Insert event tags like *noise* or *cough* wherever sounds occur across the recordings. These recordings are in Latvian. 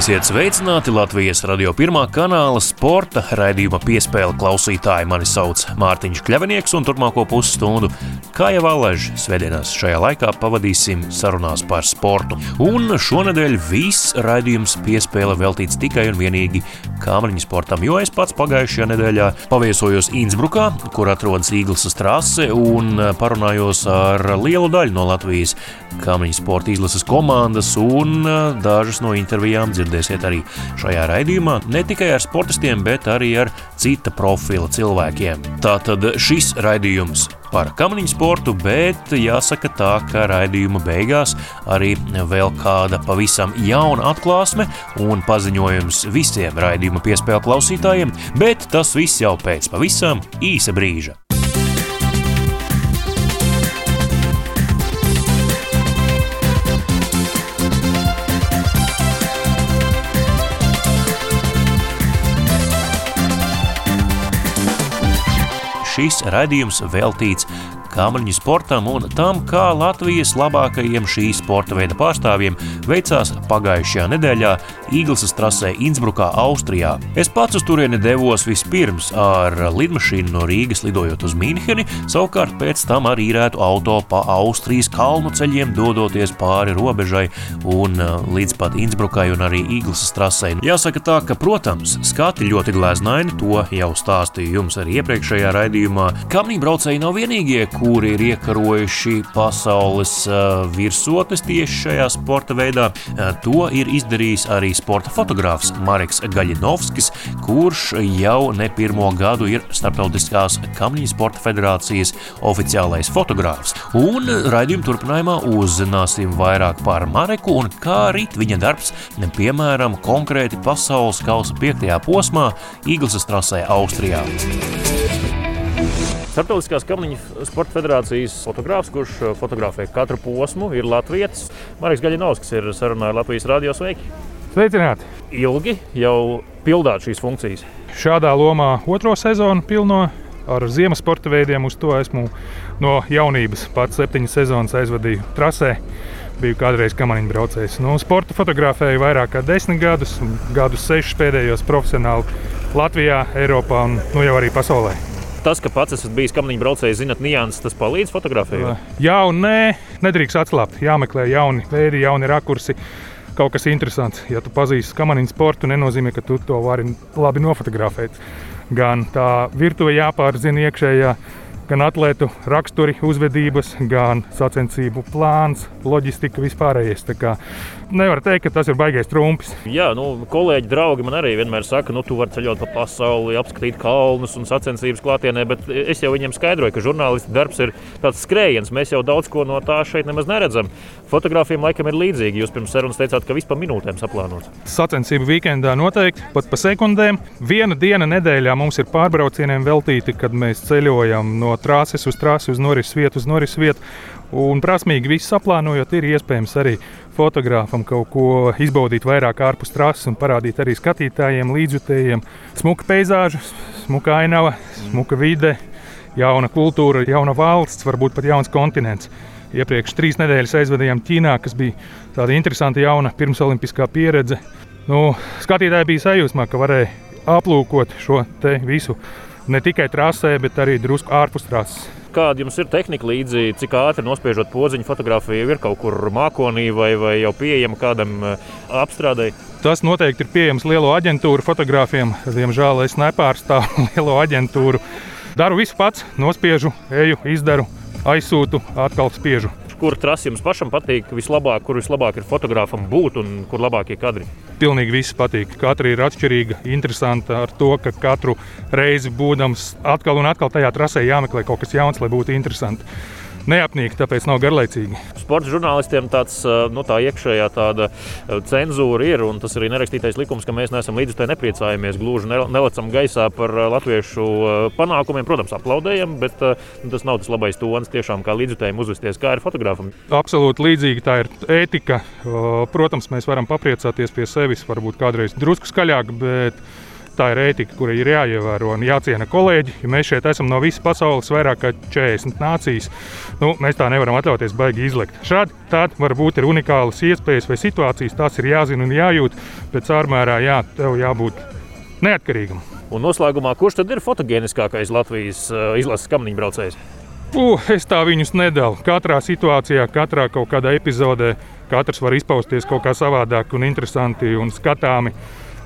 Esiet sveicināti Latvijas radio pirmā kanāla sporta raidījuma piespēle klausītāji. Mani sauc Mārtiņš Kļavinieks, un turpmāko pusstundu, kā jau alaži, svētdienās šajā laikā pavadīsim sarunās par sportu. Un šonadēļ viss raidījums piespēle veltīts tikai un vienīgi kāmriņu sportam, jo es pats pagājušajā nedēļā paviesojos Innsbrukā, kur atrodas Īglas trase, un parunājos ar lielu daļu no Latvijas kāmriņu sporta izlases komandas, un dažas no intervijām dzirdēsiet arī šajā raidījumā, ne tikai ar sportistiem, bet arī ar cita profila cilvēkiem. Tātad šis raidījums par kamaniņu sportu, bet jāsaka tā, ka raidījuma beigās arī vēl kāda pavisam jauna atklāsme un paziņojums visiem raidījuma piespēļu klausītājiem, bet tas viss jau pēc pavisam īsa brīža. Šis raidījums veltīts kāmriņu sportam un tam, kā Latvijas labākajiem šī sporta veida pārstāvjiem veicās pagājušajā nedēļā Īglas trasē Innsbrukā, Austrijā. Es pats uz turieni devos vispirms ar lidmašīnu no Rīgas lidojot uz Mīnheni, savukārt pēc tam ar īrētu auto pa Austrijas kalnu ceļiem dodoties pāri robežai un uh, līdz pat Innsbrukai un arī Īglas trasē. Jāsaka tā, ka, protams, skati ļoti glēznaini, to jau stāstīju jums arī iepriekšējā raidījumā. Kamnī braucēji nav vienīgie, kuri ir iekarojuši pasaules virsotnes tieši šajā sporta veidā. To ir izdarījis arī sporta fotogrāfs Marks Gaļinovskis, kurš jau ne pirmo gadu ir Startautiskās Kamniņu sporta federācijas oficiālais fotogrāfs. Un raidījuma turpinājumā uzzināsim vairāk par Mareku un kā rit viņa darbs, piemēram, konkrēti pasaules kausa piektajā posmā Īglas trasē Austrijā. Startautiskās Kamniņu sporta federācijas fotogrāfs, kurš uh, fotografē katru posmu, ir Latvijas. Marks Gaļinovskis ir sarunā ar Latvijas radio sveiki. Sveicināti! Ilgi jau pildāt šīs funkcijas. Šādā lomā otro sezonu pilno ar ziemas sporta veidiem. Uz to esmu no jaunības pats septiņas sezonas aizvadīju trasē. Biju kādreiz kamaniņu braucējs. Nu, sporta fotografēju vairāk kā desmit gadus, gadus sešus pēdējos profesionāli Latvijā, Eiropā un nu, jau arī pasaulē tas, ka pats esat bijis kamniņu braucējs, zinat, nianses, tas palīdz fotografējot? Jā un nē, nedrīkst atslābt. Jāmeklē jauni veidi, jauni rakursi. Kaut kas interesants. Ja tu pazīsti kamaniņu sportu, nenozīmē, ka tu to vari labi nofotografēt. Gan tā virtuve jāpārzina iekšējā, gan atlētu raksturi, uzvedības, gan sacensību plāns, loģistika vispārējais nevar teikt, ka tas ir baigais trumpis. Jā, nu, kolēģi, draugi man arī vienmēr saka, nu, tu vari ceļot pa pasauli, apskatīt kalnus un sacensības klātienē, bet es jau viņiem skaidroju, ka žurnālisti darbs ir tāds skrējiens. Mēs jau daudz ko no tā šeit nemaz neredzam. Fotogrāfiem laikam ir līdzīgi. Jūs pirms sarunas teicāt, ka vispār minūtēm saplānots. Sacensību weekendā noteikti pat pa sekundēm. Viena diena nedēļā mums ir pārbraucieniem veltīti, kad mēs ceļojam no trases uz trasi, uz norises vietu, uz norises vietu. Un prasmīgi visu saplānojot, ir iespējams arī fotogrāfam kaut ko izbaudīt vairāk ārpus trases un parādīt arī skatītājiem, līdzjutējiem. Smuka peizāža, smuka ainava, smuka vide, jauna kultūra, jauna valsts, varbūt pat jauns kontinents. Iepriekš trīs nedēļas aizvadījām Ķīnā, kas bija tāda interesanta, jauna pirmsolimpiskā pieredze. Nu, skatītāji bija sajūsmā, ka varēja aplūkot šo visu ne tikai trasē, bet arī drusku ārpus trases. Kāda jums ir tehnika līdzi, cik ātri nospiežot podziņu fotografiju, ir kaut kur mākonī vai, vai jau pieejama kādam eh, apstrādēji? Tas noteikti ir pieejams lielo aģentūru fotogrāfiem. Diemžēl es nepārstāvu *laughs* lielo aģentūru. Daru visu pats, nospiežu, eju, izdaru, aizsūtu, atkal spiežu kur trasi jums pašam patīk vislabāk, kur vislabāk ir fotografam būt un kur labākie kadri? Pilnīgi viss patīk. Katra ir atšķirīga, interesanta ar to, ka katru reizi būdams atkal un atkal tajā trasē jāmeklē kaut kas jauns, lai būtu interesanti neapnīk, tāpēc nav garlaicīgi. Sports žurnālistiem tāds nu, tā iekšējā tāda cenzūra ir, un tas arī nerakstītais likums, ka mēs neesam līdz tai nepriecājamies, gluži nelecam gaisā par latviešu panākumiem. Protams, aplaudējam, bet nu, tas nav tas labais tonis tiešām kā līdzjutējiem uzvesties, kā ir fotografam. Absolūti līdzīgi tā ir ētika. Protams, mēs varam papriecāties pie sevis, varbūt kādreiz drusku skaļāk, bet Tā ir ētika, kura ir jāievēro un jāciena kolēģi. Ja mēs šeit esam no visas pasaules, vairāk kā 40 nācijas, nu, mēs tā nevaram atļauties baigi izlikt. Šādi tādi varbūt ir unikālas iespējas vai situācijas, tās ir jāzina un jājūt, bet cārmērā jā, tev jābūt neatkarīgam. Un noslēgumā, kurš tad ir fotogēniskākais Latvijas uh, izlases kamniņu braucējs? Uh, es tā viņus nedalu. Katrā situācijā, katrā kaut kādā epizodē, katrs var izpausties kaut kā savādāk un interesanti un skatāmi.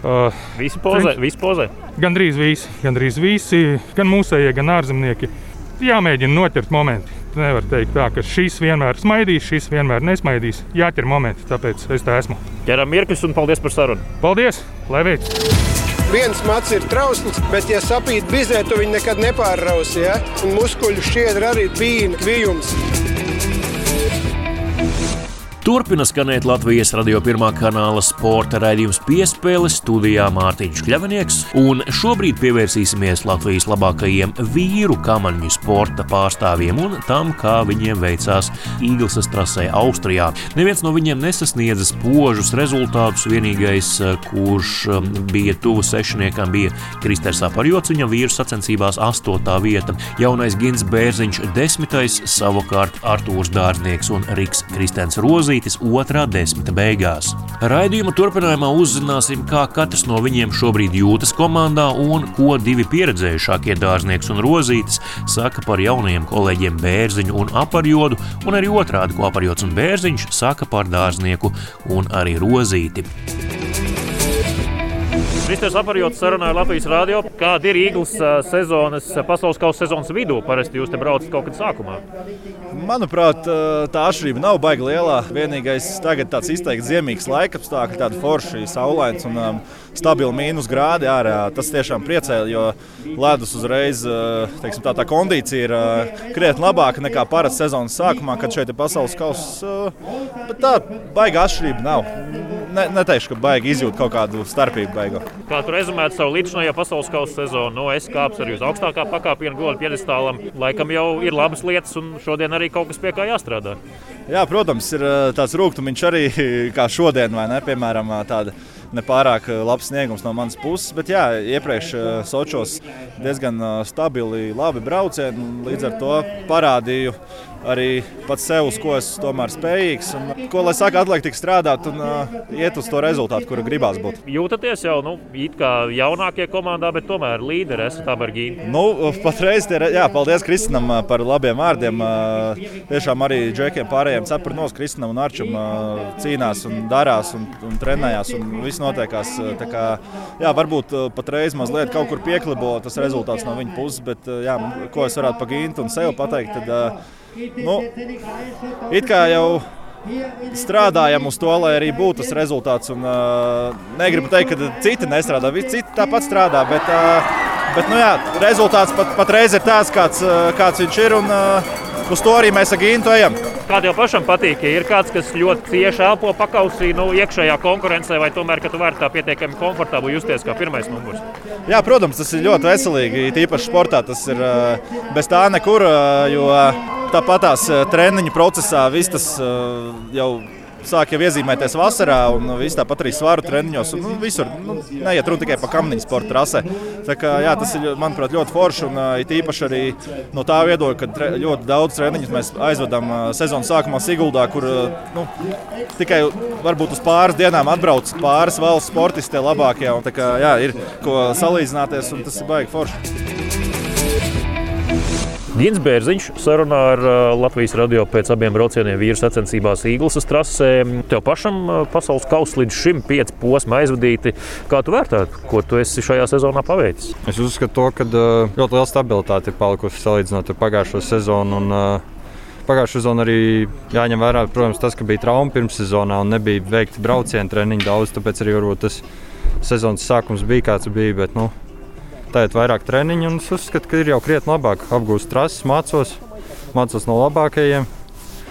Uh, visi pozē, visi pozē. Gandrīz visi, gandrīz visi, gan mūsējie, gan ārzemnieki. Jāmēģina noķert momenti. Nevar teikt, tā, ka šis vienmēr smaidīs, šis vienmēr nesmaidīs. Jāķer momenti, tāpēc es tā esmu. Ķeram mirkļus un paldies par sarunu. Paldies! Lai veicas! viens mats ir trausls, bet, ja sapīt bizē, tu viņu nekad nepārrausi. Ja? Un muskuļu šķiedra arī bija kvijums. Turpina skanēt Latvijas radio pirmā kanāla sporta raidījums piespēle studijā Mārtiņš Kļavinieks, un šobrīd pievērsīsimies Latvijas labākajiem vīru kamaņu sporta pārstāvjiem un tam, kā viņiem veicās Īglesas trasē Austrijā. Neviens no viņiem nesasniedza spožus rezultātus, vienīgais, kurš um, bija tuvu sešniekam, bija Kristers Aparjots, viņa vīru sacensībās astotā vieta, jaunais Gins Bērziņš desmitais, savukārt Artūrs Dārznieks un Riks Kristens Rozī Balītis otrā desmita beigās. Raidījuma turpinājumā uzzināsim, kā katrs no viņiem šobrīd jūtas komandā un ko divi pieredzējušākie dārznieks un rozītis saka par jaunajiem kolēģiem Bērziņu un Aparjodu, un arī otrādi, ko Aparjods un Bērziņš saka par dārznieku un arī rozīti. Kristers Aparjots sarunā ar Latvijas rādio. Kāda ir Eagles sezonas, pasaules kausa sezonas vidū? Parasti jūs te braucat kaut kad sākumā. Manuprāt, tā atšķirība nav baigta lielā. Vienīgais tagad tāds izteikti ziemīgs laikapstākļi, tāda forša, saulains un um, stabili mīnus grādi ārā. Tas tiešām priecē, jo ledus uzreiz teiksim, tā, tā kondīcija ir krietni labāka nekā parasti sezonas sākumā, kad šeit ir pasaules kausa. Bet tā baigta atšķirība nav. Ne, neteikšu, ka baigi izjūt kaut kādu starpību. Baigo. Kā tu rezumētu savu līdzinājā pasaules kausa sezonu? No nu, es kāpju arī uz augstākā pakāpiena gola piedestālam. Laikam jau ir labas lietas, un šodien arī kaut kas pie kā jāstrādā. Jā, protams, ir tāds rūkstošs arī *laughs* kā šodien, vai ne? Piemēram, tāda nepārāk labs sniegums no manas puses. Bet jā, iepriekš Sočos diezgan stabili, labi braucieni. Līdz ar to parādīju arī pats sev, uz ko es tomēr spējīgs. Un, ko lai saka, atliek tik strādāt un uh, iet uz to rezultātu, kuru gribās būt. Jūtaties jau nu, kā jaunākie komandā, bet tomēr līderi esat Abergīna. Nu, patreiz, tie, jā, paldies Kristinam par labiem vārdiem. Tiešām arī Džekiem pārējiem cepurnos Kristinam un Arčam cīnās un darās un, un trenējās un viss notiekās. Kā, jā, varbūt patreiz mazliet kaut kur pieklibo tas rezultāts no viņa puses, bet jā, ko es varētu pagīnt un sev pateikt, tad Nu, it kā jau strādājam uz to, lai arī būtu tas rezultāts. Un, uh, negribu teikt, ka citi nestrādā, visi citi tāpat strādā. Bet, uh, bet nu, jā, rezultāts pat, patreiz ir tāds, kāds, kāds viņš ir. Un, uh, uz to arī mēs ar Gintu ejam. Kā tev pašam patīk, ja ir kāds, kas ļoti cieši elpo pakausī nu, iekšējā konkurencē, vai tomēr tu vari tā pietiekami komfortabli justies kā pirmais numurs? Jā, protams, tas ir ļoti veselīgi. Tīpaši sportā tas ir uh, bez tā nekur. Uh, jo, eh, treniņu procesā viss tas eh, jau sāk jau iezīmēties vasarā, un viss tāpat arī svaru treniņos. Un, nu, visur nu, neiet runa tikai par kamniņu sporta trasē. Tā kā, jā, tas ir manuprāt ļoti forši. Un it īpaši arī no tā viedokļa, ka tre, ļoti daudz treniņus mēs aizvedam sezonas sākumā Siguldā, kur nu, tikai varbūt uz pāris dienām atbrauc pāris valsts sportisti labākie. Un, kā, jā, ir ko salīdzināties, un tas ir baigi forši. Gins Bērziņš sarunā ar uh, Latvijas radio pēc abiem braucieniem vīru sacensībās Īglas trasē. Tev pašam uh, pasaules kausa līdz šim pieci posmi aizvadīti. Kā tu vērtētu, ko tu esi šajā sezonā paveicis? Es uzskatu, ka uh, ļoti liela stabilitāte ir palikusi salīdzinot ar pagājušo sezonu. Un, Pagājušā sezonā arī jāņem vērā, protams, tas, ka bija trauma pirmssezonā un nebija veikti braucienu treniņi daudz, tāpēc arī tas sezonas sākums bija kāds bija. Bet, nu, Tagad vairāk treniņu, un es uzskatu, ka ir jau krietni labāk. Apgūst trases, mācos, mācos no labākajiem.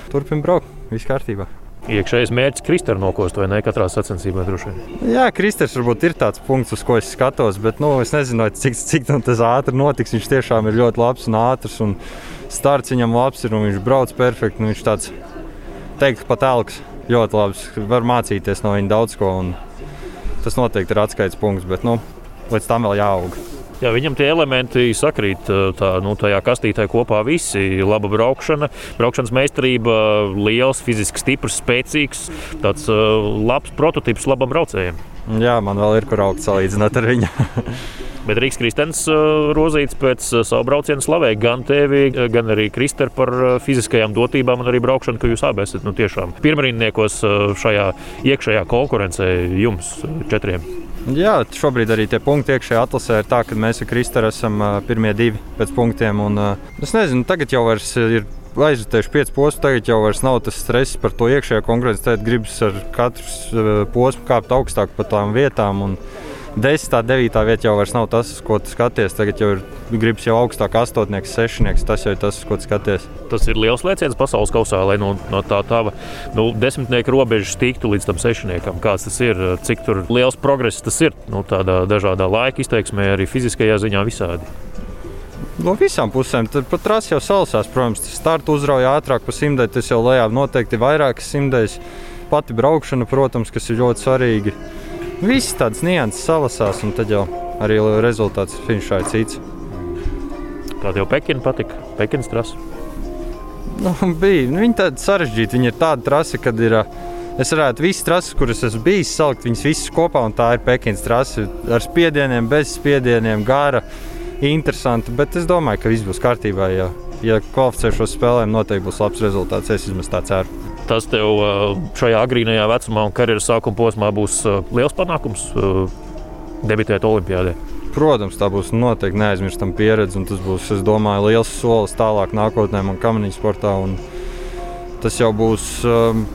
Turpināt braukt, viss kārtībā. Iekšējais mērķis Kristers nokost vai ne katrā sacensībā droši vien? Jā, Kristers varbūt ir tāds punkts, uz ko es skatos, bet nu, es nezinu, cik, cik tas ātri notiks. Viņš tiešām ir ļoti labs un ātrs, un starts viņam labs ir, un viņš brauc perfekti. Viņš tāds, teikt, pat elks, ļoti labs. Var mācīties no viņa daudz ko, un tas noteikti ir atskaites punkts. Bet, nu, līdz tam vēl jāaug. Jā, viņam tie elementi sakrīt tā, nu, tajā kastītē kopā. Visi laba braukšana, braukšanas meistarība, liels, fiziski stiprs, spēcīgs. Tāds uh, labs prototyps labam braucējam. Jā, man vēl ir kur augt salīdzinot ar viņu. *laughs* Bet Rīgas Kristens uh, Rozīts pēc uh, savu braucienu slavēja gan tevi, gan arī Kristēnu par fiziskajām dotībām un arī braukšanu, ka jūs abi esat nu, tiešām pirmrindniekos šajā iekšējā konkurencē jums četriem. Jā, šobrīd arī tie punkti iekšējā atlasē ir tā, ka mēs ar Kristēnu esam pirmie divi pēc punktiem. Un, es nezinu, tagad jau ir aizvietuši pieci posmi. Tagad jau nav tas stress par to iekšējo konkurenci. Tagad gribas ar katru posmu kāpt augstāk pa tām vietām. Un, 10. un 9. vietā jau nav tas, ko tu skaties. Tagad jau ir gribas jau augstāk, astotnieks, sešnieks. Tas jau ir tas, ko tu skaties. Tas ir liels lēciens pasaules kausā, lai no, no tā tava nu, desmitnieka robežas tiktu līdz tam sešniekam. Kāds tas ir, cik liels progress tas ir nu, tādā dažādā laika izteiksmē, arī fiziskajā ziņā visādi. No visām pusēm. Tad pat trasi jau salasās. Protams, tas starts uzrauja ātrāk pa simtdēļ. Tas jau lejā noteikti vairākas simtdēļas. Pati braukšana, protams, kas ir ļoti svarīga. Viss tāds nianses salasās, un tad jau arī rezultāts finišā ir cits. Kāda jau Pekina patika? Pekinas trasa. Nu, bija. Nu, viņa tāda sarežģīta. Viņa ir tāda trasa, kad ir. Es varētu visas trases, kuras esmu bijis, salikt viņas visas kopā, un tā ir Pekinas trasa ar spiedieniem, bez spiedieniem, gara, interesanti. Bet es domāju, ka viss būs kārtībā. Ja, ja kvalificēšos spēlēm, noteikti būs labs rezultāts. Es vismaz tā ceru tas tev šajā agrīnajā vecumā un karjeras sākuma posmā būs liels panākums debitēt Olimpijādē. Protams, tā būs noteikti neaizmirstama pieredze, un tas būs, es domāju, liels solis tālāk nākotnē man kamaniņu sportā. Tas jau būs um,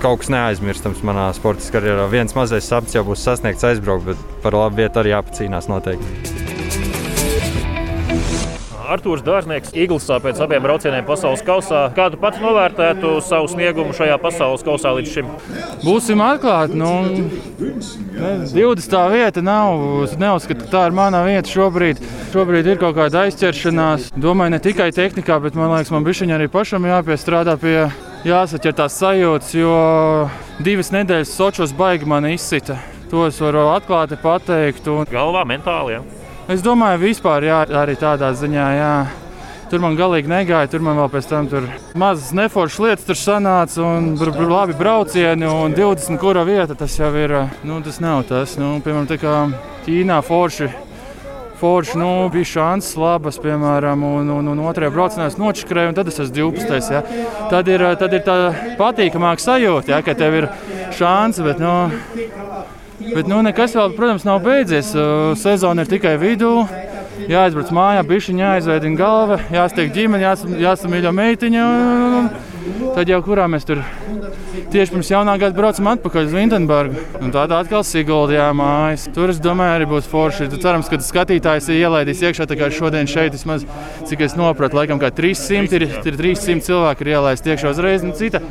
kaut kas neaizmirstams manā sporta karjerā. Viens mazais sapnis jau būs sasniegts, aizbraukt, bet par labu vietu arī jāpacīnās noteikti. Arthurs Dārznieks, Iglesā pēc abiem braucieniem pasaules kausā. Kādu pats novērtētu savu sniegumu šajā pasaules kausā līdz šim? Būsim atklāti. Nu, 20. vieta nav. Es neuzskatu, ka tā ir mana vieta šobrīd. Šobrīd ir kaut kāda aizķeršanās. Domāju, ne tikai tehnikā, bet man liekas, man bišķiņā arī pašam jāpiestrādā pie. Jāsaķer tās sajūtas, jo divas nedēļas Sochos baigi man izsita. To es varu atklāti pateikt. Un... Galvā mentāli. Ja? Es domāju, vispār jā, arī tādā ziņā. Jā. Tur man galīgi negāja. Tur man vēl pēc tam mazas neforšas lietas tur sanāca, un tur bija labi braucieni, un 20 kura vieta tas jau ir. Nu, tas nav tas. Nu, piemēram, tā kā Ķīnā forši. Forši, nu, bija šansas labas, piemēram, un, un, un otrajā braucienā es nočakrēju, un tad es esmu 12. Ja. Tad, ir, tad ir tā patīkamāka sajūta, ja, ka tev ir šansa. Bet, nu, Bet nu, nekas vēl, protams, nav beidzies. Sezona ir tikai vidū. Jāizbrauc mājā, bišķiņa jāizveidina galva, jāsteig ģimene, jās, jāsamīļo meitiņa. Un, un, tad jau kurā mēs tur tieši pirms jaunā gada braucam atpakaļ uz Vintenburgu. Un tad atkal Siguldā mājas. Tur es domāju, arī būs forši. Tad cerams, ka skatītājs ielaidīs iekšā. Tā kā šodien šeit vismaz, cik es saprotu, laikam kā 300 ir, ir 300 cilvēki ir ielaisti iekšā uzreiz. Un cita,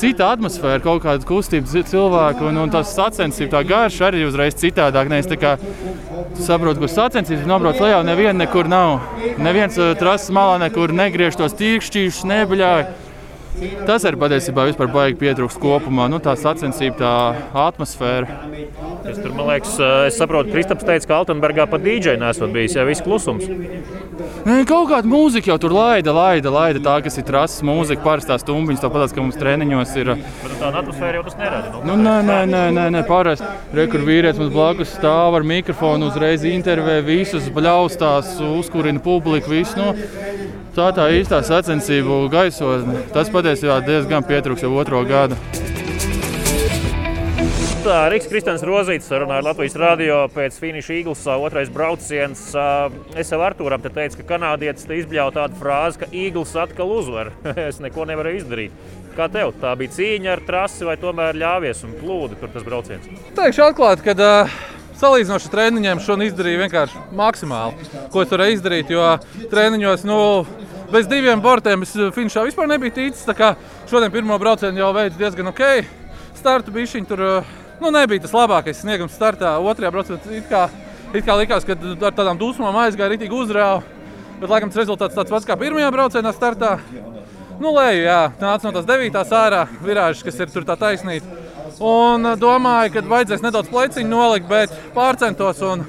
cita atmosfēra, kaut kāda kustība cilvēku un, un tas sacensību, tā garša arī uzreiz citādāk. Tā kā saprotu, kur sacensības nobrauc lejā, neviena nekur nav. Neviens uh, trases malā nekur negriež tos tīkšķīšus, nebuļāj. Tas arī patiesībā vispār baigi pietrūkst kopumā. Nu, tā sacensība, tā atmosfēra. Es tur, man liekas, es saprotu, Kristaps teica, ka Altenburgā pat dīdžai nesot bijis, ja viss klusums. Nē, kaut kāda mūzika jau tur laida, laida, laida. Tā, kas ir trases mūzika, parastā stumbiņa, tāpat kā mums treniņos ir. Bet tāda atmosfēra jau tas nerada. Nu, nu, nē, nē, nē, nē, nē parasti. Rekur vīrietis mums blakus stāv ar mikrofonu, uzreiz intervē visus, bļaustās, uzkurina publiku, visu. Nu, tā tā īstā sacensību gaisotne. Tas patiesībā diezgan pietrūks jau otro gadu. Tā Rīgas Kristēns Rozīts runāja ar Latvijas radio pēc finiša Eaglesā otrais brauciens. Es jau Artūram te teicu, ka kanādietis te izbļauj tādu frāzi, ka Eagles atkal uzvar. *laughs* es neko nevaru izdarīt. Kā tev? Tā bija cīņa ar trasi vai tomēr ļāvies un plūdi tur tas brauciens? Teikšu atklāti, ka uh, salīdzinoši treniņiem šodien izdarīju vienkārši maksimāli, ko es varēju izdarīt. Jo treniņos, nu, bez diviem bortiem es finšā vispār nebiju ticis. Šodien pirmo braucienu jau veids diezgan ok. Startu bija šī tur, nu, nebija tas labākais sniegums startā. Otrajā braucienā it kā, it kā likās, ka ar tādām dusmām aizgāja rītīgi uzrāva. Bet, laikam, tas rezultāts tāds pats kā pirmajā braucienā startā. Nu, leju, jā, nāca no tās devītās ārā virāžas, kas ir tur tā taisnība. Un domāju, ka vajadzēs nedaudz pleciņu nolikt, bet pārcentos. Un,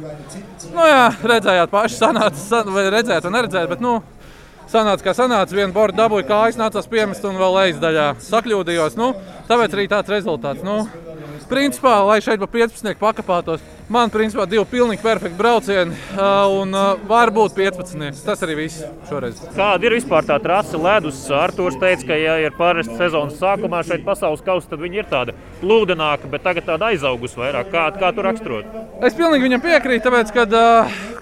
nu, jā, redzējāt, paši sanāca, vai redzēt, vai neredzēt. Bet, nu, sanāca, kā sanāca. Vienu bordu dabūju, kājas nācās piemest un vēl lejas daļā sakļūdījos. Nu, tāpēc arī tāds rezultāts. Nu, principā, lai šeit pa 15 pakāpētos, man principā divi pilnīgi perfekti braucieni un varbūt 15. Tas arī viss šoreiz. Kāda ir vispār tā trase ledus? Arthurs teica, ka, ja ir parasti sezonas sākumā šeit pasaules kausa, tad viņi ir tāda plūdenāka, bet tagad tāda aizaugusi vairāk. Kā, kā tu raksturot? Es pilnīgi viņam piekrītu, tāpēc, ka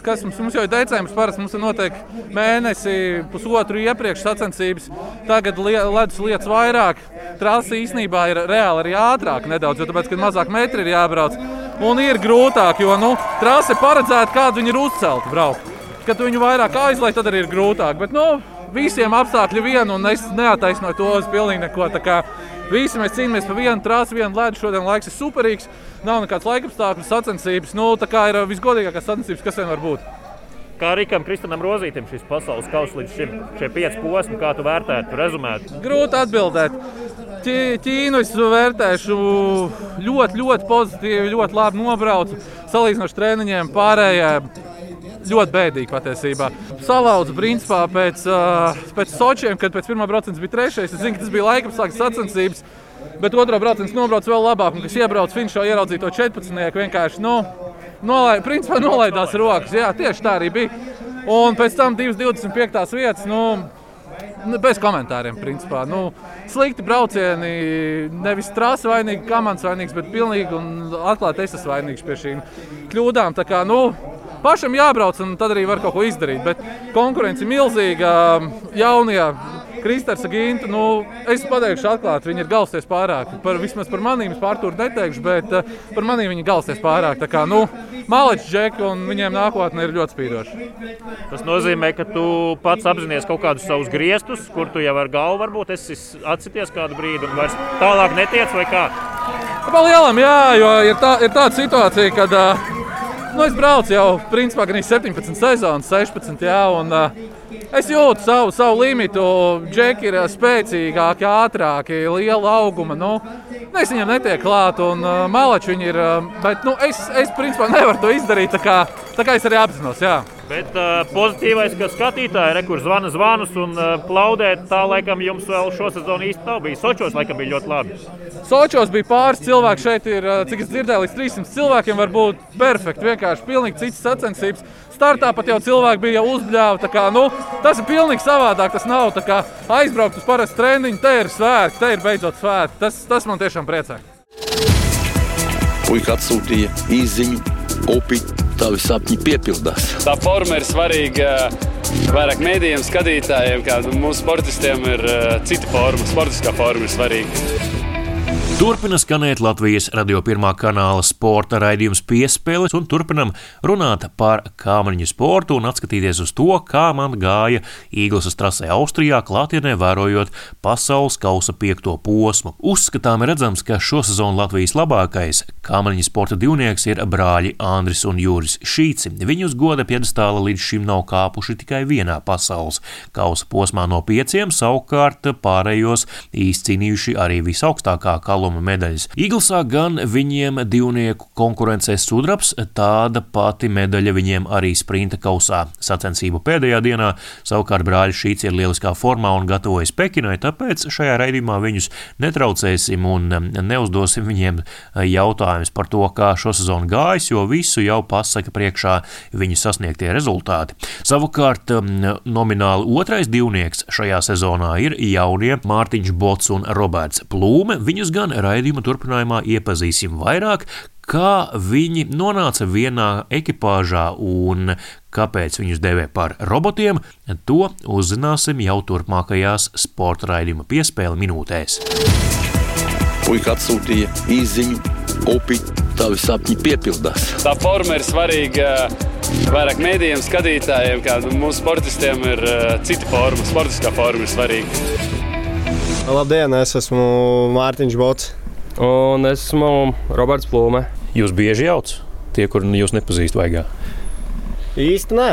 kas mums, mums jau ir decembris, parasti mums ir noteikti mēnesi, pusotru iepriekš sacensības. Tagad ledus lietas vairāk. Trase īstenībā ir reāli arī ātrāk nedaudz, jo tāpēc, kad mazāk metri ir jābrauc. Un ir grūtāk, jo nu, trase paredzēta, kādu viņi ir uzcelti braukt. Kad viņu vairāk aizlaiž, tad arī ir grūtāk. Bet, nu, visiem apstākļi vienu, un es neataisnoju to uz pilnīgi neko. Visi mēs cīnāmies par vienu trāsu, vienu ledu. Šodien laiks ir superīgs. Nav nekāds laikapstākļu sacensības. Nu, tā kā ir visgodīgākās sacensības, kas vien var būt. Kā Rīgam, Kristānam Rozītam šis pasaules kausa līdz šim, šie pieci posmi, kā tu vērtētu, rezumētu? Grūti atbildēt. Ķīnu es vērtēšu ļoti, ļoti pozitīvi, ļoti labi nobraucu. Salīdzinoši treniņiem pārējie ļoti bēdīgi patiesībā. Salauzu principā pēc, pēc Sočiem, kad pēc pirmā brauciena bija trešais. Es zinu, ka tas bija laikam sākas sacensības. Bet otrā brauciens nobrauc vēl labāk, un kas iebrauc finšā, ieraudzīja to 14. vienkārši nu, nolai, principā, nolaidās rokas. Jā, tieši tā arī bija. Un pēc tam 2,25 vietas. Nu, Nu, bez komentāriem, principā. Nu, slikti braucieni, nevis trāsa vainīga, komandas vainīgs, bet pilnīgi atklāti es esmu vainīgs pie šīm kļūdām. Tā kā, nu, pašam jābrauc, un tad arī var kaut ko izdarīt. Bet konkurence ir milzīga. Jaunie Kristers Gintu, nu, es pateikšu atklāti, viņi ir galsties pārāk. Par, vismaz par maniem pārtūru neteikšu, bet uh, par maniem viņi galsties pārāk. Tā kā, nu, Maličs, Džeki un viņiem nākotnē ir ļoti spīdoši. Tas nozīmē, ka tu pats apzinājies kaut kādus savus griestus, kur tu jau ar galvu varbūt esi atsities kādu brīdi un vairs tālāk netiec vai kā? Pa lielam, jā, jo ir, tā, ir tāda situācija, kad uh, nu, es braucu jau principā gan 17 sezonas, 16. Jā, un, uh, Es jūtu savu, savu limitu. Džeki ir spēcīgāki, ātrāki, liela auguma. Nu, es viņam netieku klāt, un uh, malači viņi ir. Uh, bet nu, es, es principā nevaru to izdarīt. Tā kā, tā kā es arī apzinos. Jā. Bet uh, pozitīvais, ka skatītāji rekur zvana zvanus un uh, plaudē, tā laikam jums vēl šo sezonu īsti nav bijis. Sočos laikam bija ļoti labi. Sočos bija pāris cilvēki. Šeit ir, cik es dzirdēju, līdz 300 cilvēkiem var būt perfekti. Vienkārši pilnīgi cits sacensības startā pat jau cilvēki bija uzbļāvi. Kā, nu, tas ir pilnīgi savādāk. Tas nav kā, aizbraukt uz parastu treniņu, te ir svētki, te ir beidzot svētki. Tas, tas man tiešām priecē. Puika atsūtīja īziņu, upi, tavi sapņi piepildās. Tā forma ir svarīga. Vairāk mēdījiem, skatītājiem, kā mūsu sportistiem, ir uh, cita forma. Sportiskā forma ir svarīga. Turpina skanēt Latvijas radio pirmā kanāla sporta raidījums piespēles, un turpinam runāt par kāmriņu sportu un atskatīties uz to, kā man gāja Īglas trasē Austrijā, klātienē vērojot pasaules kausa piekto posmu. Uzskatām redzams, ka šosezon Latvijas labākais kāmriņu sporta divnieks ir brāļi Andris un Juris Šīci. Viņus goda piedestāla līdz šim nav kāpuši tikai vienā pasaules kausa posmā no pieciem, savukārt pārējos izcīnījuši arī visaugstākā kalna tāluma medaļas. Iglesā gan viņiem divnieku konkurencē sudrabs, tāda pati medaļa viņiem arī sprinta kausā sacensību pēdējā dienā. Savukārt brāļi Šīts ir lieliskā formā un gatavojas Pekinai, tāpēc šajā raidījumā viņus netraucēsim un neuzdosim viņiem jautājumus par to, kā šo sezonu gājis, jo visu jau pasaka priekšā viņu sasniegtie rezultāti. Savukārt nomināli otrais divnieks šajā sezonā ir jaunie Mārtiņš Bots un Roberts Plūme. Viņus gan raidījuma turpinājumā iepazīsim vairāk, kā viņi nonāca vienā ekipāžā un kāpēc viņus devē par robotiem, to uzzināsim jau turpmākajās sporta raidījuma piespēle minūtēs. Puika atsūtīja īziņu, upi, tavi sapņi piepildās. Tā forma ir svarīga. Vairāk mēdījiem, skatītājiem, kā mūsu sportistiem, ir uh, cita forma. Sportiskā forma ir svarīga. Labdien, es esmu Mārtiņš Bots. Un es esmu Roberts Plūme. Jūs bieži jaucat tie, kuriem jūs nepazīstat vaigā? Īsti nē.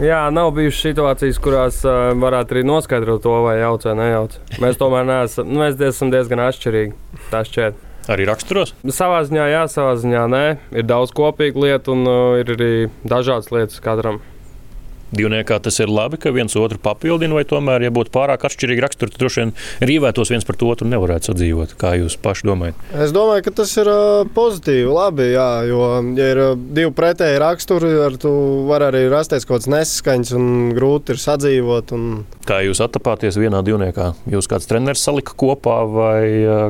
Jā, nav bijušas situācijas, kurās uh, varētu arī noskaidrot to, vai jauc vai nejauc. Mēs tomēr neesam, nu, mēs esam diezgan atšķirīgi. Tā šķiet. Arī raksturos? Savā ziņā, jā, savā ziņā nē. Ir daudz kopīgu lietu un uh, ir arī dažādas lietas katram. Divniekā tas ir labi, ka viens otru papildina, vai tomēr, ja būtu pārāk atšķirīgi raksturi, tad droši vien rīvētos viens par to otru un nevarētu sadzīvot. Kā jūs paši domājat? Es domāju, ka tas ir pozitīvi, labi, jā, jo, ja ir divi pretēji raksturi, ar to var arī rasties kaut kāds nesaskaņas un grūti ir sadzīvot. Un... Kā jūs attapāties vienā divniekā? Jūs kāds treneris salika kopā vai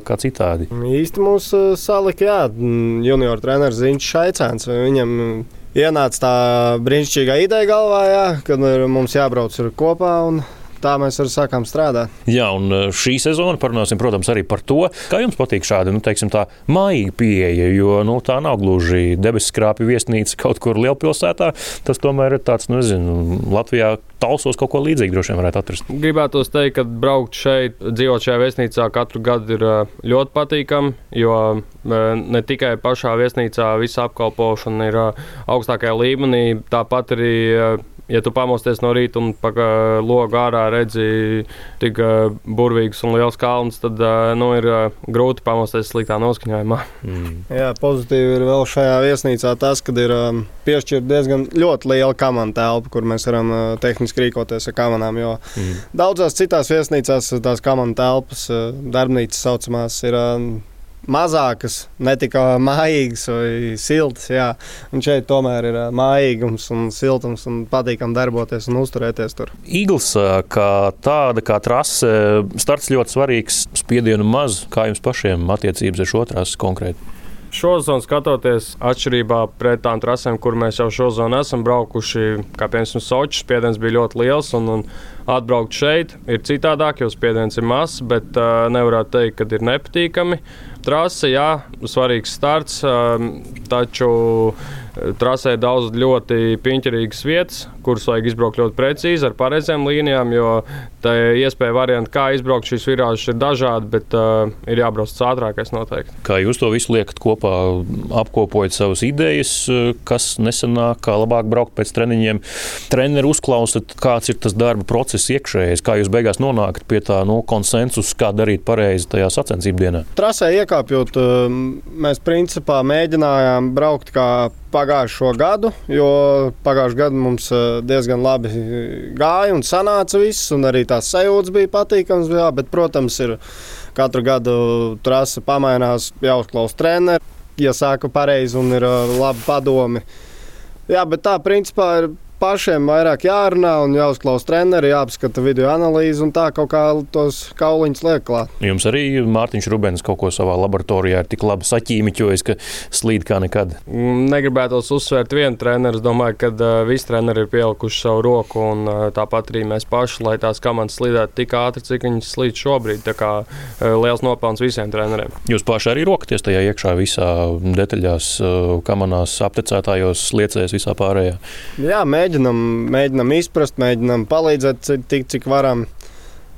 kā citādi? Īsti mūs salika, jā, junior treneris Ziņš Šaicēns. Viņam ienāca tā brīnišķīgā ideja galvā, jā, kad mums jābrauc kopā. Tā mēs arī sākām strādāt. Jā, un e, šī sezona parunāsim, protams, arī par to, kā jums patīk šāda, nu, teiksim, tā mājīga pieeja, jo nu, tā nav gluži debesu skrāpju viesnīca kaut kur lielpilsētā. Tas tomēr ir tāds, nu, nezinu, Latvijā talsos kaut ko līdzīgu droši vien varētu atrast. Gribētu teikt, ka braukt šeit, dzīvot šajā viesnīcā katru gadu ir e, ļoti patīkami, jo e, ne tikai pašā viesnīcā visa apkalpošana ir augstākajā līmenī, tāpat arī ja tu pamosties no rīta un pa logu ārā redzi tik burvīgus un liels kalns, tad nu, ir grūti pamosties sliktā noskaņojumā. Mm. Jā, pozitīvi ir vēl šajā viesnīcā tas, ka ir piešķirta diezgan ļoti liela kamana telpa, kur mēs varam tehniski rīkoties ar kamanām. Jo mm. daudzās citās viesnīcās tās kamana telpas, darbnīcas saucamās, ir mazākas, ne tik mājīgas vai siltas. Jā. Un šeit tomēr ir mājīgums un siltums un patīkami darboties un uzturēties tur. Eagles kā tāda, kā trase, starts ļoti svarīgs, spiedienu maz. Kā jums pašiem attiecības ar šo trasi konkrēti? Šo zonu skatoties, atšķirībā pret tām trasēm, kur mēs jau šo zonu esam braukuši, kā piemēram Sochis, spiediens bija ļoti liels. Un, un atbraukt šeit ir citādāk, jo spiediens ir mazs, bet uh, nevarētu teikt, ka ir nepatīkami. Trase, jā, svarīgs starts, uh, taču Trasē ir daudz ļoti piņķerīgas vietas, kuras vajag izbraukt ļoti precīzi ar pareizām līnijām, jo tā iespēja varianti, kā izbraukt šīs virāžas, ir dažādi, bet uh, ir jābrauc ātrākais noteikti. Kā jūs to visu liekat kopā, apkopojat savas idejas, kas nesenāk, kā labāk braukt pēc treniņiem, treneru uzklausat, kāds ir tas darba process iekšējais, kā jūs beigās nonākat pie tā nu, konsensusa, kā darīt pareizi tajā sacensību dienā? Trasē iekāpjot, mēs principā mēģinājām braukt kā pagājušo gadu, jo pagājušajā gadā mums eh, diezgan labi gāja un sanāca viss, un arī tās sajūtas bija patīkamas. Jā, bet, protams, ir katru gadu trase pamainās, jāuzklausa treneri, ja sāka pareizi un ir labi padomi. Jā, bet tā principā ir pašiem vairāk jārunā un jāuzklausa treneri, jāapskata video analīze un tā kaut kā tos kauliņus liek klāt. Jums arī Mārtiņš Rubens kaut ko savā laboratorijā ir tik labi saķīmiķojis, ka slīd kā nekad. Mm, negribētos uzsvērt vienu treneru. Es domāju, ka uh, visi treneri ir pielikuši savu roku un uh, tāpat arī mēs paši, lai tās komandas slīdētu tik ātri, cik viņas slīd šobrīd. Tā kā uh, liels nopelns visiem treneriem. Jūs paši arī rokaties tajā iekšā visā detaļās, kamanās, aptecētājos, liecēs, visā pārējā. Jā, mēģinām mēģinam, mēģinam izprast, mēģinām palīdzēt tik, cik varam.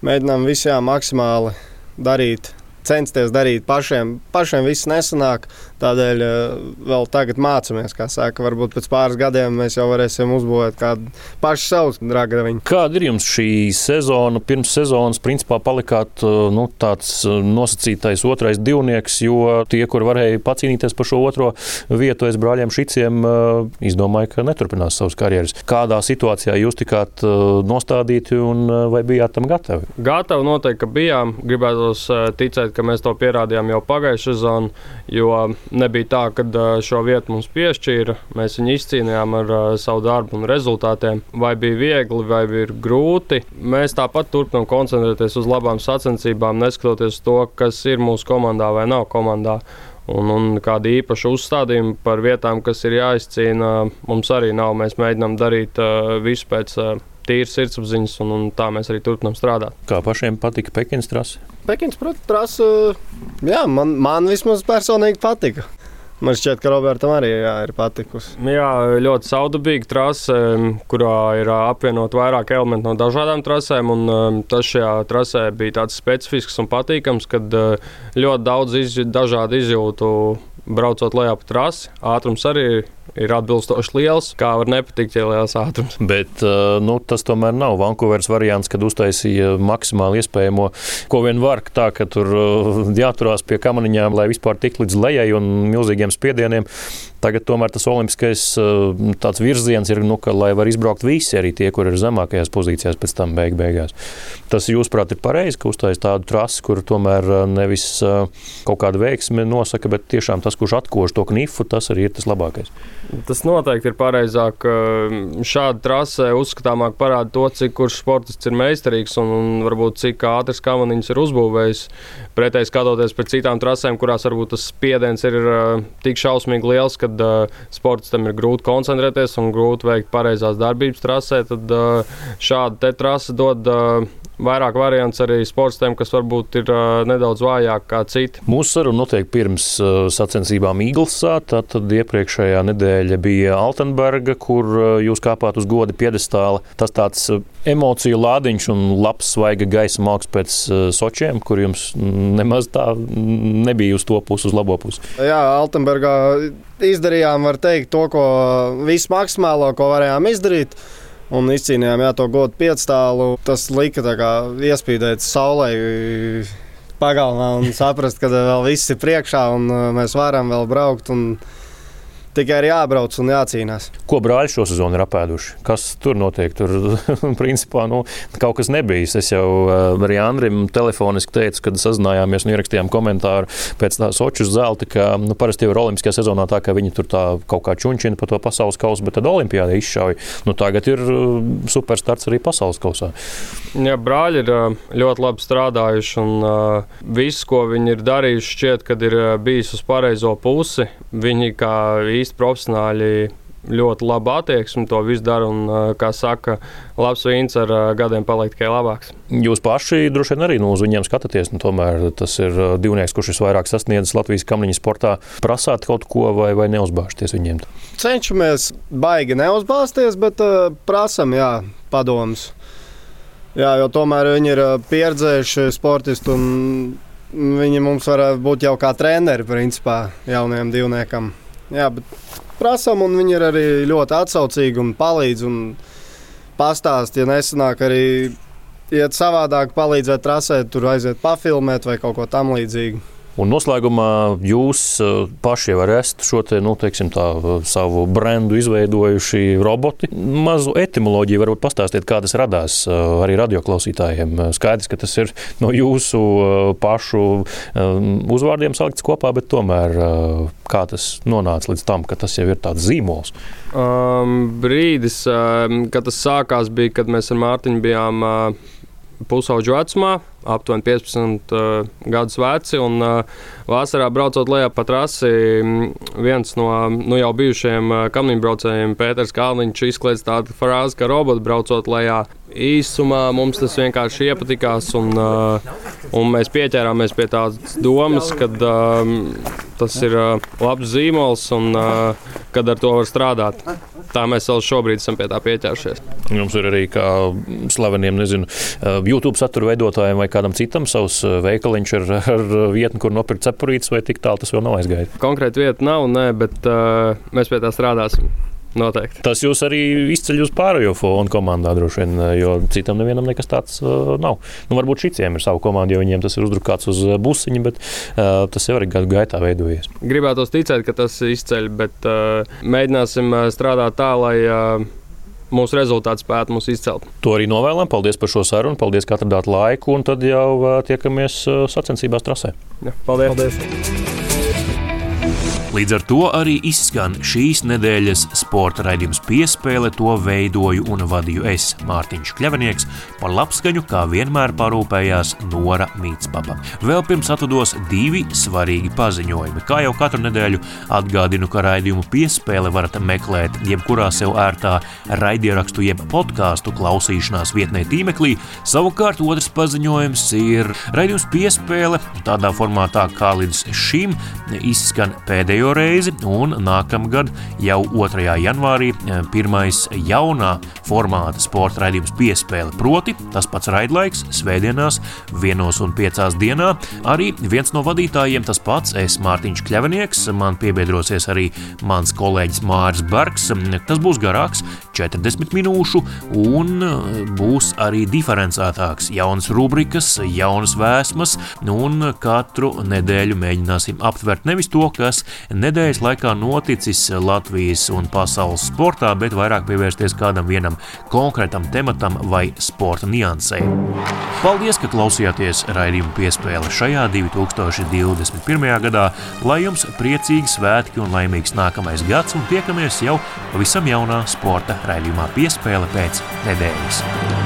Mēģinām visiem maksimāli darīt, censties darīt pašiem. Pašiem viss nesanāk. Tādēļ eh, vēl tagad mācāmies, kā saka, varbūt pēc pāris gadiem mēs jau varēsim uzbūvēt kādu pašu savu dragaviņu. Kāda ir jums šī sezona? Pirms sezonas, principā, palikāt eh, nu, tāds eh, nosacītais otrais divnieks, jo tie, kur varēja pacīnīties par šo otro vietu aiz brāļiem Šiciem, izdomāja, ka neturpinās savas karjeras. Kādā situācijā jūs tikāt nostādīti un vai bijāt tam gatavi? Gatavi noteikti, ka bijām. Gribētu ticēt, ka mēs to pierādījām jau pagājušajā sezonā, jo nebija tā, ka šo vietu mums piešķīra. Mēs viņu izcīnījām ar savu darbu un rezultātiem. Vai bija viegli, vai bija grūti. Mēs tāpat turpinām koncentrēties uz labām sacensībām, neskatoties to, kas ir mūsu komandā vai nav komandā. Un, un kāda īpaša uzstādījuma par vietām, kas ir jāizcīna, mums arī nav. Mēs mēģinām darīt uh, visu pēc uh, tīras sirdsapziņas, un, un tā mēs arī turpinām strādāt. Kā pašiem patika Pekinas trase? Pekinas trase, jā, man, man vismaz personīgi patika. Man šķiet, ka Robertam arī jā, ir patikusi. Jā, ļoti saudabīga trase, kurā ir apvienot vairāk elementu no dažādām trasēm. Tas šajā trasē bija tāds specifisks un patīkams, kad ļoti daudz iz, dažādu izjūtu braucot lejā pa trasi. Ātrums arī ir atbilstoši liels. Kā var nepatikt, ja ir liels ātrums. Bet nu, tas tomēr nav Vankūveras variants, kad uztaisīja maksimāli iespējamo, ko vien var. Tā ka tur jāturās pie kamaniņām, lai vispār tik līdz lejai un milzīgiem spiedieniem. Tagad tomēr tas olimpiskais virziens ir, nu, ka, lai var izbraukt visi, arī tie, kur ir zemākajās pozīcijās, pēc tam beig beigās. Tas, jūsuprāt, ir pareizi, ka uztaisīt tādu trasi, kur tomēr nevis kaut kāda veiksme nosaka, bet tiešām tas, kurš atkož to knifu, tas arī ir tas labākais. Tas noteikti ir pareizāk. Šāda trase uzskatāmāk parāda to, cik kurš sportists ir meistarīgs un, un varbūt cik ātrs kamaniņš ir uzbūvējis. Pretēji skatoties pēc citām trasēm, kurās varbūt tas spiediens ir tik šausmīgi liels, ka sportistam ir grūti koncentrēties un grūti veikt pareizās darbības trasē, tad šāda trase dod vairāk variants arī sportistiem, kas varbūt ir uh, nedaudz vājāki kā citi. Mūsu saruna notiek pirms uh, sacensībām Eaglesā. Tad iepriekšējā nedēļa bija Altenberga, kur uh, jūs kāpāt uz goda piedestāla. Tas tāds emociju lādiņš un labs svaiga gaisa māksls pēc sočiem, kur jums nemaz tā nebija uz to pusi, uz labo pusi. Jā, Altenbergā izdarījām, var teikt, to, ko visu maksimālo, ko varējām izdarīt un izcīnījām jā, to godu piecstālu. Tas lika iespīdēt saulē pagalmā un saprast, ka vēl viss ir priekšā un uh, mēs varam vēl braukt. Un, Tikai ir jābrauc un jācīnās. Ko brāļi šo sezonu ir apēduši? Kas tur notiek? Tur *laughs* principā nu, kaut kas nebija. Es jau uh, arī Andrim telefoniski teicu, kad sazinājāmies un ierakstījām komentāru pēc tā Soču zelta, ka nu, parasti jau ir olimpiskajā sezonā tā, ka viņi tur tā kaut kā čunčina par to pasaules kausu, bet tad olimpiāda izšauja. Nu, tagad ir uh, superstarts arī pasaules kausā. Jā, brāļi ir uh, ļoti labi strādājuši un uh, viss, ko viņi ir darījuši, šķiet, kad ir bijis uz pareizo pusi. Viņi kā īsti īsti profesionāļi ļoti labu attieksmi, to visu dara. Un, kā saka, labs vīns ar gadiem paliek tikai labāks. Jūs paši droši vien arī nu, uz viņiem skatāties. Nu, tomēr tas ir divnieks, kurš visvairāk sasniedzis Latvijas kamniņu sportā. Prasāt kaut ko vai, vai neuzbāzties viņiem? Cenšamies baigi neuzbāzties, bet uh, prasam, jā, padomus. Jā, jo tomēr viņi ir pieredzējuši sportisti un viņi mums var būt jau kā treneri principā jaunajam divniekam. Jā, bet prasām, un viņi ir arī ļoti atsaucīgi un palīdz un pastāst, ja nesanāk arī iet savādāk, palīdzēt trasēt, tur aiziet pafilmēt vai kaut ko tam līdzīgu. Un noslēgumā jūs eh, paši jau esat šo te, nu, teiksim, tā, savu brendu izveidojuši roboti. Mazu etimoloģiju varbūt pastāstiet, kā tas radās eh, arī radioklausītājiem. Skaidrs, ka tas ir no jūsu eh, pašu uzvārdiem salikts kopā, bet tomēr kā tas nonāca līdz tam, ka tas jau ir tāds zīmols? Um, brīdis, um, kad tas sākās, bija, kad mēs ar Mārtiņu bijām uh, pusauģu vecumā aptuveni 15 uh, gadus veci. Un, uh, vasarā braucot lejā pa trasi, viens no nu, jau bijušajiem uh, kamīņbraucējiem, Pēters Kalniņš, izklaides tādu frāzi, ka roboti braucot lejā. Īsumā mums tas vienkārši iepatikās, un, uh, un mēs pieķērāmies pie tādas domas, ka uh, tas ir uh, labs zīmols un uh, kad ar to var strādāt. Tā mēs vēl šobrīd esam pie tā pieķērušies. Jums ir arī kā slaveniem, nezinu, uh, YouTube satura veidotājiem vai kādam citam savs eh, veikaliņš ar, ar vietni, kur nopirkt cepurītes, vai tik tālu tas vēl nav aizgājis? Konkrēti vieta nav, nē, bet uh, mēs pie tā strādāsim. Noteikti. Tas jūs arī izceļ uz pārējo fonu komandā, droši vien, jo citam nevienam nekas tāds uh, nav. Nu, varbūt šitiem ir sava komanda, jo viņiem tas ir uzdrukāts uz busiņa, bet uh, tas jau arī gadu gaitā veidojies. Gribētu ticēt, ka tas izceļ, bet uh, mēģināsim strādāt tā, lai. Uh, mūsu rezultāts spētu mūs izcelt. To arī novēlam. Paldies par šo sarunu, paldies, ka atradāt laiku, un tad jau tiekamies sacensībās trasē. Ja, paldies! paldies. Līdz ar to arī izskan šīs nedēļas sporta raidījums piespēle. To veidoju un vadīju es, Mārtiņš Kļavinieks. Par labskaņu, kā vienmēr, parūpējās Nora Mītspapa. Vēl pirms atvados divi svarīgi paziņojumi. Kā jau katru nedēļu atgādinu, ka raidījumu piespēle varat meklēt jebkurā sev ērtā raidierakstu jeb podkāstu klausīšanās vietnē tīmeklī. Savukārt otrs paziņojums ir raidījums piespēle tādā formātā, kā līdz šim izskan pēdējo pēdējo reizi, un nākamgad jau 2. janvārī pirmais jaunā formāta sporta raidījums piespēle. Proti, tas pats raidlaiks svētdienās, vienos un piecās dienā. Arī viens no vadītājiem tas pats, es Mārtiņš Kļavinieks, man piebiedrosies arī mans kolēģis Māris Bergs. Tas būs garāks, 40 minūšu, un būs arī diferencētāks. Jaunas rubrikas, jaunas vēsmas, un katru nedēļu mēģināsim aptvert nevis to, kas nedēļas laikā noticis Latvijas un pasaules sportā, bet vairāk pievērsties kādam vienam konkrētam tematam vai sporta niansē. Paldies, ka klausījāties raidījumu piespēle šajā 2021. gadā, lai jums priecīgi svētki un laimīgs nākamais gads, un tiekamies jau pavisam jaunā sporta raidījumā piespēle pēc nedēļas.